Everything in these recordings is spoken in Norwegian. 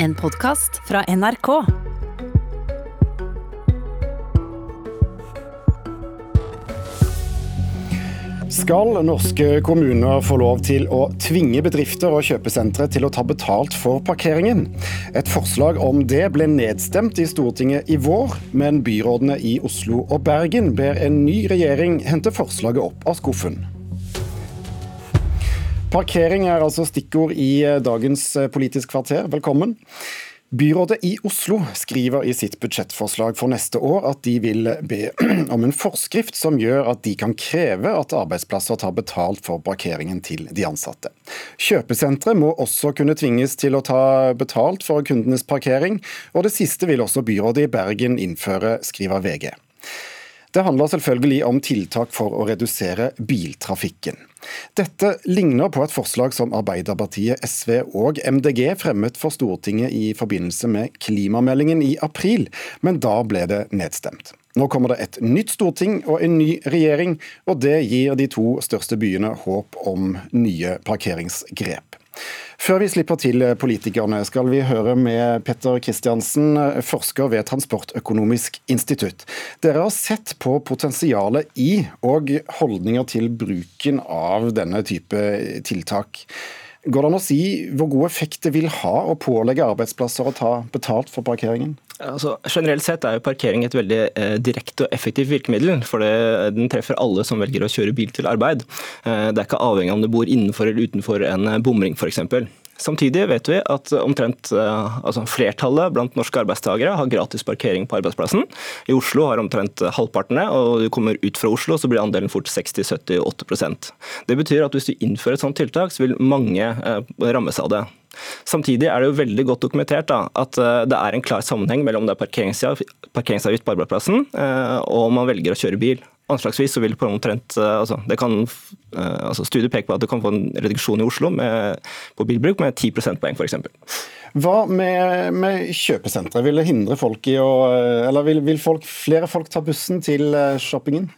En podkast fra NRK. Skal norske kommuner få lov til å tvinge bedrifter og kjøpesentre til å ta betalt for parkeringen? Et forslag om det ble nedstemt i Stortinget i vår, men byrådene i Oslo og Bergen ber en ny regjering hente forslaget opp av skuffen. Parkering er altså stikkord i dagens Politisk kvarter. Velkommen. Byrådet i Oslo skriver i sitt budsjettforslag for neste år at de vil be om en forskrift som gjør at de kan kreve at arbeidsplasser tar betalt for parkeringen til de ansatte. Kjøpesentre må også kunne tvinges til å ta betalt for kundenes parkering, og det siste vil også byrådet i Bergen innføre, skriver VG. Det handler selvfølgelig om tiltak for å redusere biltrafikken. Dette ligner på et forslag som Arbeiderpartiet, SV og MDG fremmet for Stortinget i forbindelse med klimameldingen i april, men da ble det nedstemt. Nå kommer det et nytt storting og en ny regjering, og det gir de to største byene håp om nye parkeringsgrep. Før vi slipper til politikerne, skal vi høre med Petter Kristiansen, forsker ved Transportøkonomisk institutt. Dere har sett på potensialet i og holdninger til bruken av denne type tiltak. Går det an å si hvor god effekt det vil ha å pålegge arbeidsplasser å ta betalt for parkeringen? Altså, generelt sett er jo parkering et veldig eh, direkte og effektivt virkemiddel. for det, Den treffer alle som velger å kjøre bil til arbeid. Eh, det er ikke avhengig av om du bor innenfor eller utenfor en eh, bomring f.eks. Samtidig vet vi at omtrent eh, altså flertallet blant norske arbeidstakere har gratis parkering på arbeidsplassen. I Oslo har omtrent halvparten det, og du kommer ut fra Oslo så blir andelen fort 60-70-8 Det betyr at hvis du innfører et sånt tiltak, så vil mange eh, rammes av det. Samtidig er det jo veldig godt dokumentert da, at eh, det er en klar sammenheng mellom det er parkeringsavgift på arbeidsplassen og om man velger å kjøre bil. Anslagsvis så vil på omtrent, eh, altså, det kan, eh, altså Studier peker på at du kan få en reduksjon i Oslo med, på bilbruk med 10 prosentpoeng f.eks. Hva med, med kjøpesentre? Vil det hindre folk i å Eller vil, vil folk, flere folk ta bussen til eh, shoppingen?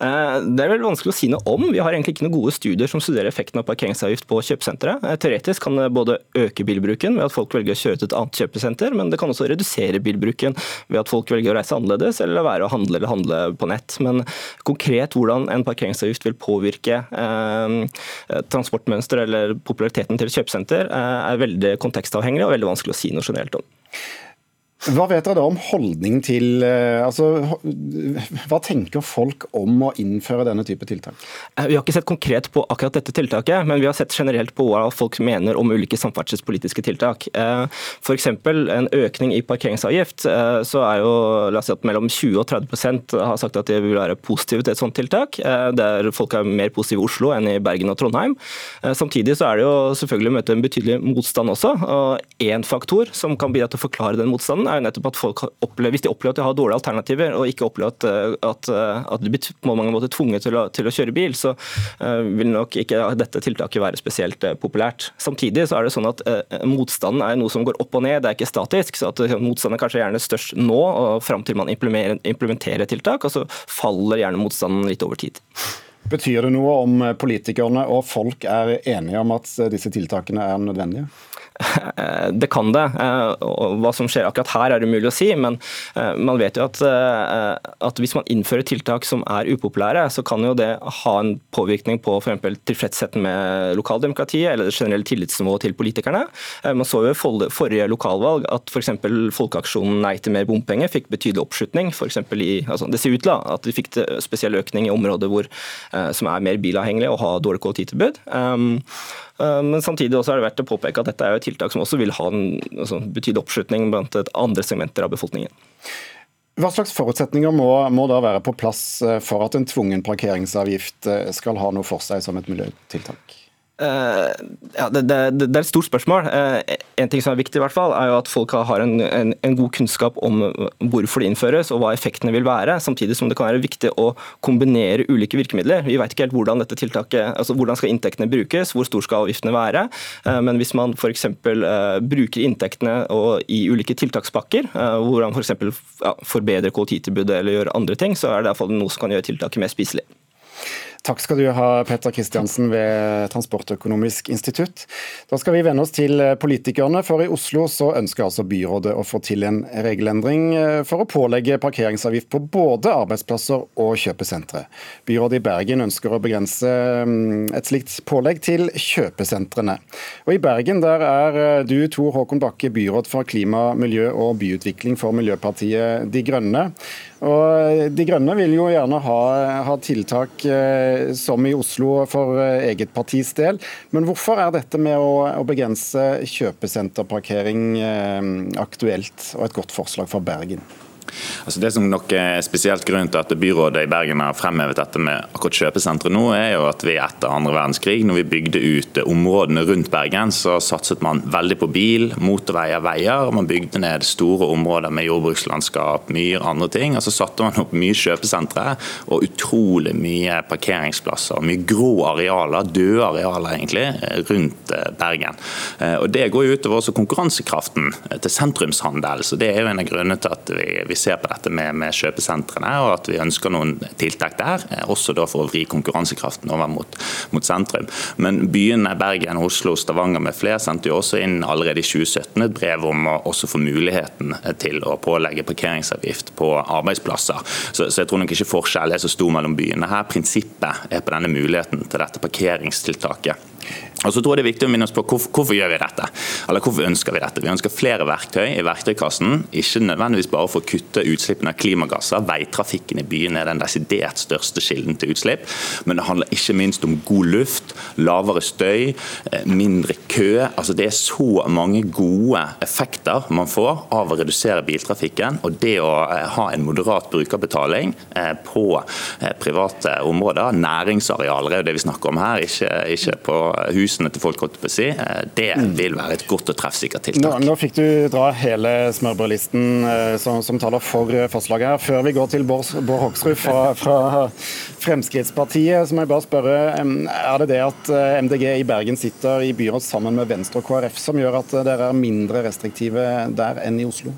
Eh, det er vel vanskelig å si noe om. Vi har egentlig ikke noen gode studier som studerer effekten av parkeringsavgift på kjøpesentre. Eh, teoretisk kan det både øke bilbruken ved at folk velger å kjøre til et annet kjøpesenter, men det kan også redusere bilbruken ved at folk velger å reise annerledes eller la være å handle eller handle på nett. Men konkret hvordan en parkeringsavgift vil påvirke eh, transportmønster eller populariteten til et kjøpesenter, er veldig kontekstavhengig og veldig vanskelig å si noe generelt om. Hva vet dere da om holdning til eh, altså, Hva tenker folk om å innføre denne type tiltak? Eh, vi har ikke sett konkret på akkurat dette tiltaket, men vi har sett generelt på hva folk mener om ulike samferdselspolitiske tiltak. Eh, F.eks. en økning i parkeringsavgift. Så er jo la oss si at mellom 20 og 30% har sagt at de vil være positive til et sånt tiltak. Der folk er mer positive i Oslo enn i Bergen og Trondheim. Samtidig så er det jo selvfølgelig å møte en betydelig motstand også. og Én faktor som kan bidra til å forklare den motstanden, er jo nettopp at folk opplever, hvis de opplever at de har dårlige alternativer, og ikke opplever at, eh, at, eh, at de blir på mange måter tvunget til å, til å kjøre bil, så uh, vil nok ikke dette tiltaket være spesielt uh, populært. Samtidig så er det sånn at uh, motstanden er noe som går opp og ned, det er ikke statisk. så at Motstanden er kanskje gjerne størst nå og fram til man implementerer, tiltak, og så faller gjerne motstanden litt over tid. Betyr det noe om politikerne og folk er enige om at disse tiltakene er nødvendige? Det kan det. Eh, hva som skjer akkurat her er umulig å si, men eh, man vet jo at, eh, at hvis man innfører tiltak som er upopulære, så kan jo det ha en påvirkning på f.eks. tilfredsheten med lokaldemokratiet eller det generelle tillitsnivået til politikerne. Man så jo i forrige lokalvalg at f.eks. Folkeaksjonen Nei til mer bompenger fikk betydelig oppslutning. For i, altså det ser ut til at de fikk spesiell økning i områder hvor, som er mer bilavhengige og har dårlig kollektivtilbud. Um, Eh, men samtidig også er det verdt å påpeke at dette er jo et tiltak som også vil ha en altså, betydelig oppslutning blant andre segmenter av befolkningen. Hva slags forutsetninger må, må, da være på plass eh, for at en tvungen parkeringsavgift eh, skal ha noe for seg som et miljøtiltak? Uh, ja, det, det, det, er et stort spørsmål. Uh, en ting som er viktig, i hvert fall, er jo at folk har en, en, en, god kunnskap om hvorfor det innføres og hva effektene vil være. Samtidig som det kan være viktig å kombinere ulike virkemidler. Vi vet ikke helt hvordan dette tiltaket, altså hvordan skal inntektene brukes, hvor stor skal avgiftene være. Uh, men hvis man f.eks. Uh, bruker inntektene i ulike tiltakspakker, hvor man f.eks. For ja, forbedrer kollektivtilbudet eller gjør andre ting, så er det i hvert fall noe som kan gjøre tiltaket mer spiselig. Takk skal du ha, Petter Kristiansen ved Transportøkonomisk institutt. Da skal vi vende oss til politikerne, for i Oslo så ønsker altså byrådet å få til en regelendring eh, for å pålegge parkeringsavgift på både arbeidsplasser og kjøpesentre. Byrådet i Bergen ønsker å begrense mm, et slikt pålegg til kjøpesentrene. Og I Bergen der er eh, du, Tor Håkon Bakke, byråd for klima, miljø og byutvikling for Miljøpartiet De Grønne. Og De Grønne vil jo gjerne ha, ha tiltak eh, som i Oslo for eh, eget partis del. Men hvorfor er dette med å, å begrense kjøpesenterparkering eh, aktuelt, og et godt forslag for Bergen? Altså det som nok er spesielt grunn til at byrådet i Bergen har fremhevet dette med akkurat kjøpesenteret nå, er jo at vi etter andre verdenskrig, når vi bygde ut områdene rundt Bergen, så satset man veldig på bil, motorveier, veier. og Man bygde ned store områder med jordbrukslandskap, myr, andre ting. og Så satte man opp mye kjøpesentre og utrolig mye parkeringsplasser. Mye grå arealer, døde arealer egentlig, rundt eh, Bergen. Eh, og Det går jo utover også konkurransekraften til sentrumshandel. så Det er jo en av grunnene til at vi, vi ser på dette med, med, kjøpesentrene, og at vi ønsker noen tiltak der. Eh, også da for å vri konkurransekraften over mot, mot sentrum. Men byene Bergen, Oslo, Stavanger med flere sendte jo også inn allerede i 2017 et brev om å også få muligheten til å pålegge parkeringsavgift på arbeidsplasser. Så, så jeg tror nok ikke forskjellen er så stor mellom byene her. Prinsippet er på denne muligheten til dette parkeringstiltaket. Og så tror jeg det er viktig å minne oss på hvorfor, hvorfor, gjør vi dette? Eller hvorfor ønsker vi dette? Vi ønsker flere verktøy i verktøykassen. Ikke nødvendigvis bare for å kutte utslippene av klimagasser. Veitrafikken i byene er den desidert største kilden til utslipp. Men det handler ikke minst om god luft, lavere støy, eh, mindre kø. Altså Det er så mange gode effekter man får av å redusere biltrafikken. Og det å eh, ha en moderat brukerbetaling eh, på private områder, næringsarealer er jo det vi snakker om her, ikke, ikke på husene til folk, si, eh, det mm. vil være et godt og treffsikkert tiltak. Nå, nå fikk du dra hele smørbrødlisten eh, som, som, taler for eh, forslaget her. Før vi går til Bård, Bård Hoksrud fra, fra, Fremskrittspartiet, så må jeg bare spørre. Er det det at MDG i Bergen sitter i byråd sammen med Venstre og KrF som gjør at dere er mindre restriktive der enn i Oslo?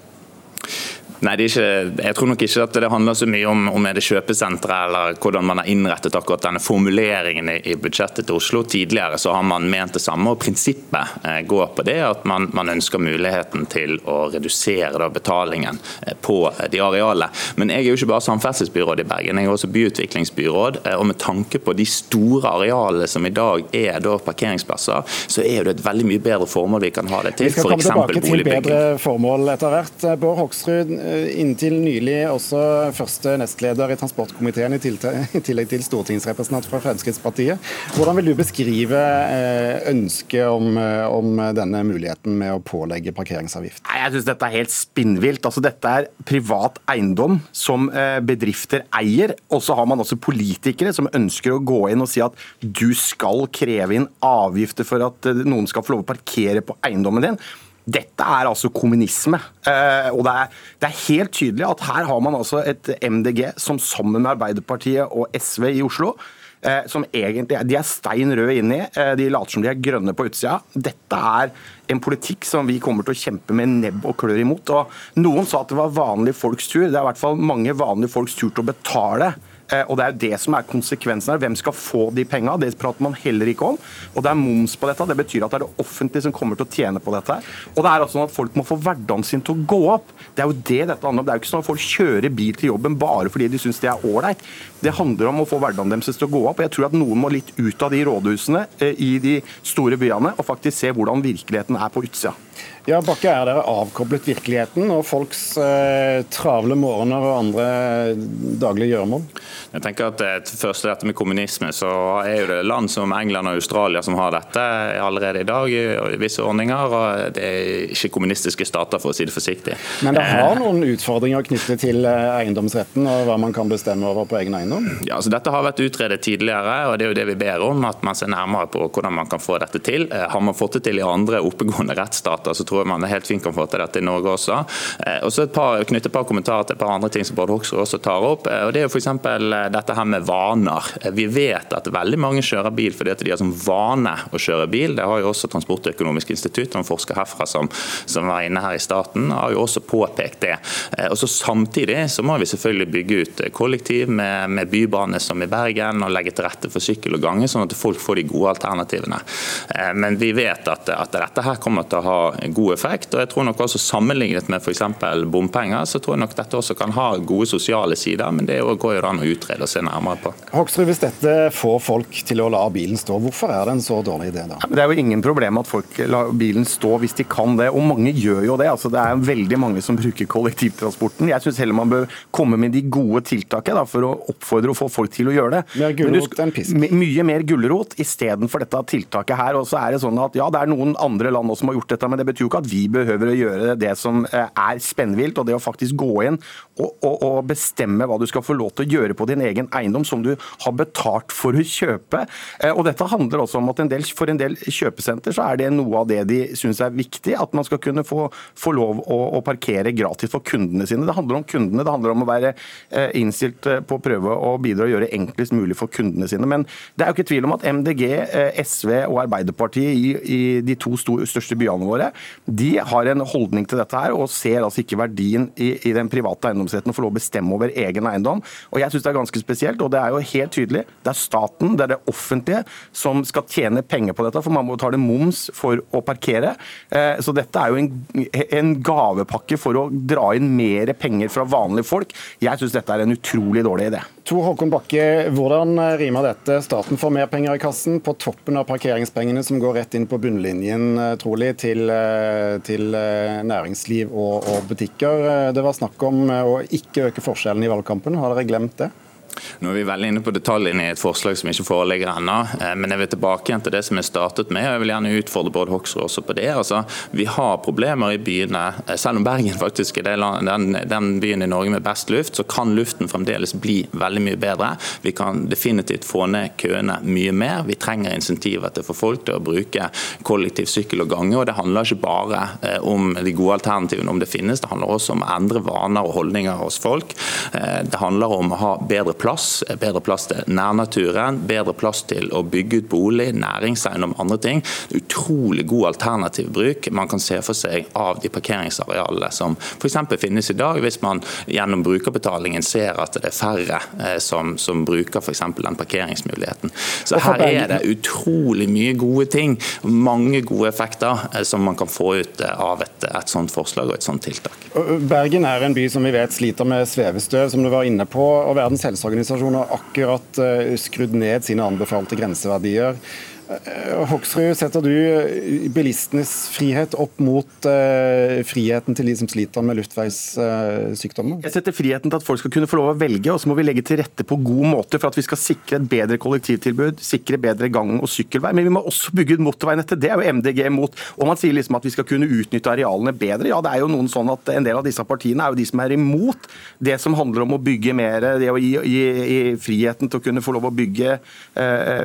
Nei, ikke, Jeg tror nok ikke at det handler så mye om, om er det kjøpesenteret eller hvordan man har innrettet akkurat denne formuleringen i, i, budsjettet til Oslo. Tidligere så har man ment det samme, og prinsippet eh, går på det at man, man, ønsker muligheten til å redusere betalingen eh, på de arealene. Men jeg er jo ikke bare samferdselsbyråd i Bergen, jeg er også byutviklingsbyråd. Eh, og med tanke på de store arealene som i dag er da parkeringsplasser, så er det et veldig mye bedre formål vi kan ha det til. Vi skal komme tilbake til bedre formål etter hvert. Bård Hoksrud, Eh, inntil nylig også første nestleder i transportkomiteen, i tillegg til stortingsrepresentant fra Fremskrittspartiet. Hvordan vil du beskrive eh, ønsket om, eh, om denne muligheten med å pålegge parkeringsavgift? Jeg synes Dette er helt spinnvilt. Altså, dette er privat eiendom som bedrifter eier. Og så har man også politikere som ønsker å gå inn og si at du skal kreve inn avgifter for at noen skal få lov å parkere på eiendommen din. Dette er altså kommunisme. Eh, og det er, det er, helt tydelig at her har man altså et MDG som sammen med Arbeiderpartiet og SV i Oslo eh, som egentlig De er stein røde inni. Eh, de later som de er grønne på utsida. Dette er en politikk som vi kommer til å kjempe med nebb og klør imot. og Noen sa at det var vanlige folks tur. Det er i hvert fall mange vanlige folks tur til å betale og Det er jo det som er konsekvensen her. Hvem skal få de penga? Det prater man heller ikke om. Og Det er moms på dette. Det betyr at det er det offentlige som kommer til å tjene på dette. Og det er altså sånn at Folk må få hverdagen sin til å gå opp. Det er jo det dette handler om. Det er jo ikke sånn at folk kjører bil til jobben bare fordi de syns det er ålreit. Det handler om å få hverdagen deres til å gå opp. og Jeg tror at noen må litt ut av de rådhusene eh, i de store byene og faktisk se hvordan virkeligheten er på utsida. Ja, Bakke, Er dere avkoblet virkeligheten og folks eh, travle morgener og andre daglige gjøremål? Jeg tenker at det første dette med kommunisme, så er jo det land som England og Australia som har dette allerede i dag i visse ordninger. og Det er ikke kommunistiske stater, for å si det forsiktig. Men det har eh, noen utfordringer knyttet til eh, eiendomsretten og hva man kan bestemme over på egen eiendom? Ja, altså Dette har vært utredet tidligere, og det er jo det vi ber om. At man ser nærmere på hvordan man kan få dette til. Har man fått det til i andre oppegående rettsstater, så tror jeg man helt fint kan få til dette i Norge også. Og så et par, knytte et par kommentarer til et par andre ting som Bård Hoksrud også tar opp. og Det er jo f.eks. dette her med vaner. Vi vet at veldig mange kjører bil fordi at de har som vane å kjøre bil. Det har jo også Transportøkonomisk institutt, en forsker herfra som, som var inne her i staten, har jo også påpekt det. Og så Samtidig så må vi selvfølgelig bygge ut kollektiv med, med bybane som i Bergen, og legge til rette for sykkel og gange, sånn at folk får de gode alternativene. Eh, men vi vet at, at dette her kommer til å ha god effekt. og jeg tror nok også Sammenlignet med f.eks. bompenger, så tror jeg nok dette også kan ha gode sosiale sider. Men det går jo an å utrede og se nærmere på. Hoksrud, Hvis dette får folk til å la bilen stå, hvorfor er det en så dårlig idé da? Det er jo ingen problem at folk lar bilen stå hvis de kan det, og mange gjør jo det. Altså, det er veldig mange som bruker kollektivtransporten. Jeg syns heller man bør komme med de gode tiltakene da, for å oppfordre og få folk til å gjøre det. Mer gulrot enn pisk. Mye mer gulrot istedenfor dette tiltaket her. Og så er det sånn at ja, det er noen andre land også som har gjort dette, men det betyr jo ikke at vi behøver å gjøre det som eh, er spennvilt. Og det å faktisk gå inn og, og, og, bestemme hva du skal få lov til å gjøre på din egen eiendom som du har betalt for å kjøpe. Eh, og dette handler også om at en del, for en del kjøpesenter så er det noe av det de syns er viktig, at man skal kunne få, få lov å, å, parkere gratis for kundene sine. Det handler om kundene, det handler om å være eh, innstilt på å prøve å bidra og gjøre enklest mulig for kundene sine. Men det er jo ikke tvil om at MDG, SV og Arbeiderpartiet i, i de to største byene våre, de har en holdning til dette her og ser altså ikke verdien i, i den private eiendomsretten å få lov å bestemme over egen eiendom. Og jeg syns det er ganske spesielt, og det er jo helt tydelig. Det er staten, det er det offentlige som skal tjene penger på dette, for man må betale moms for å parkere. Eh, så dette er jo en, en gavepakke for å dra inn mer penger fra vanlige folk. Jeg syns dette er en utrolig dårlig idé. Tor Håkon Bakke, hvordan rimer dette? Staten får mer penger i kassen på toppen av parkeringspengene som går rett inn på bunnlinjen, eh, trolig, til, eh, til næringsliv og, og butikker. Det var snakk om å ikke øke forskjellene i valgkampen. Har dere glemt det? Nå er vi veldig inne på detaljene i et forslag som ikke foreligger ennå. Eh, men jeg vil tilbake igjen til det som jeg startet med. og Jeg vil gjerne utfordre Bård Hoksrud også på det. Altså, vi har problemer i byene. Eh, selv om Bergen faktisk er den, den, byen i Norge med best luft, så kan luften fremdeles bli veldig mye bedre. Vi kan definitivt få ned køene mye mer. Vi trenger insentiver til å få folk til å bruke kollektiv, sykkel og gange. og Det handler ikke bare eh, om de gode alternativene, om det finnes. Det handler også om å endre vaner og holdninger hos folk. Det handler om å ha bedre plass. Bedre plass til nærnaturen, bedre plass til å bygge ut bolig, næringseiendom, andre ting. Utrolig god alternativ bruk man kan se for seg av de parkeringsarealene som f.eks. finnes i dag, hvis man gjennom brukerbetalingen ser at det er færre eh, som, som bruker f.eks. den parkeringsmuligheten. Så her er det utrolig mye gode ting, mange gode effekter eh, som man kan få ut eh, av et, et sånt forslag og et sånt tiltak. Bergen er en by som vi vet sliter med svevestøv, som du var inne på. og Verdens helseorganisasjon miljøorganisasjon har akkurat eh, skrudd ned sine anbefalte grenseverdier. Eh, Hoksrud, setter du eh, bilistenes frihet opp mot uh, friheten til de som sliter med luftveissykdommer? Jeg setter friheten til at folk skal kunne få lov å velge, og så må vi legge til rette på god måte for at vi skal sikre et bedre kollektivtilbud, sikre bedre gang- og sykkelvei. Men vi må også bygge ut motorveinettet. Det er jo MDG imot. Og man sier liksom at vi skal kunne utnytte arealene bedre. Ja, det er jo noen sånn at en del av disse partiene er jo de som er imot det som handler om å bygge mer, det å gi, gi, gi friheten til å kunne få lov å bygge,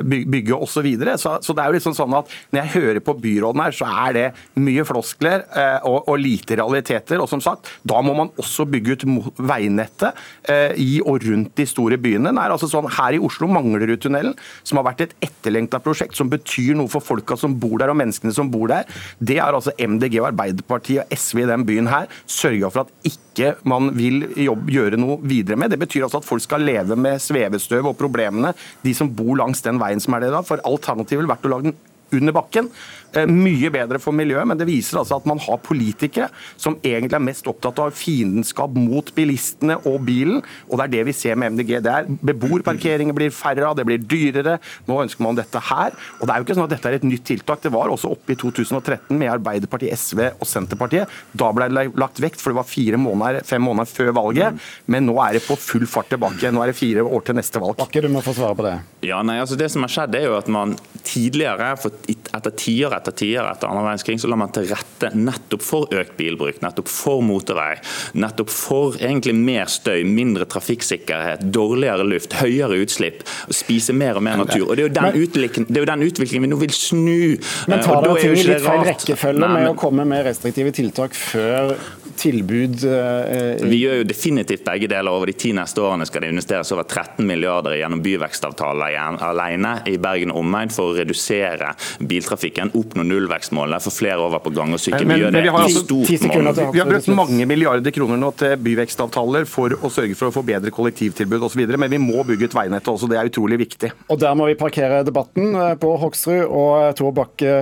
bygge osv. Så, videre. så så det er jo liksom sånn at Når jeg hører på byråden her, så er det mye floskler eh, og, og, lite realiteter. Og som sagt, Da må man også bygge ut veinettet eh, i og rundt de store byene. Er altså sånn, Her i Oslo, Manglerudtunnelen, som har vært et etterlengta prosjekt som betyr noe for folka som bor der og menneskene som bor der, det er altså MDG og Arbeiderpartiet og SV i den byen her sørga for at ikke man vil jobb, gjøre noe videre med. Det betyr altså at folk skal leve med svevestøv og problemene, de som bor langs den veien som er det da. For alternativet vil vært å lage den under bakken. Eh, mye bedre for miljøet, men det viser altså at man har politikere som egentlig er mest opptatt av fiendskap mot bilistene og bilen. og Det er det vi ser med MDG. Det er Beboerparkeringer blir færre av, det blir dyrere. Nå ønsker man dette her. og Det er jo ikke sånn at dette er et nytt tiltak. Det var også oppe i 2013 med Arbeiderpartiet, SV og Senterpartiet. Da ble det lagt vekt, for det var fire måneder, fem måneder før valget. Men nå er det på full fart tilbake. Nå er det fire år til neste valg. Bakke, du må få svare på det. Ja, nei, altså Det som har skjedd, er jo at man tidligere, for etter tiår etter tiår etter andre verdenskrig så la man til rette nettopp for økt bilbruk, nettopp for motorvei, nettopp for egentlig mer støy, mindre trafikksikkerhet, dårligere luft, høyere utslipp, spise mer og mer natur. Og Det er jo den, utviklingen, det er jo den utviklingen vi nå vil snu. Men tar dere ting i litt feil rekkefølge med å komme med restriktive tiltak før tilbud eh, Vi gjør jo definitivt begge deler. Over de ti neste årene skal det investeres over 13 milliarder gjennom byvekstavtaler alene i Bergen og omegn for å redusere biltrafikken, oppnå nullvekstmålene, få flere over på gang og sykkel. Vi gjør det i altså, stort mål. Vi har brukt mange milliarder kroner nå til byvekstavtaler for å sørge for å få bedre kollektivtilbud osv., men vi må bygge ut veinettet også. Det er utrolig viktig. Og Der må vi parkere debatten eh, på Hoksrud og Tor, Bakke,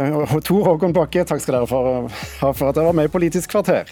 Tor Håkon Bakke. Takk skal dere for, for at dere var med i Politisk kvarter.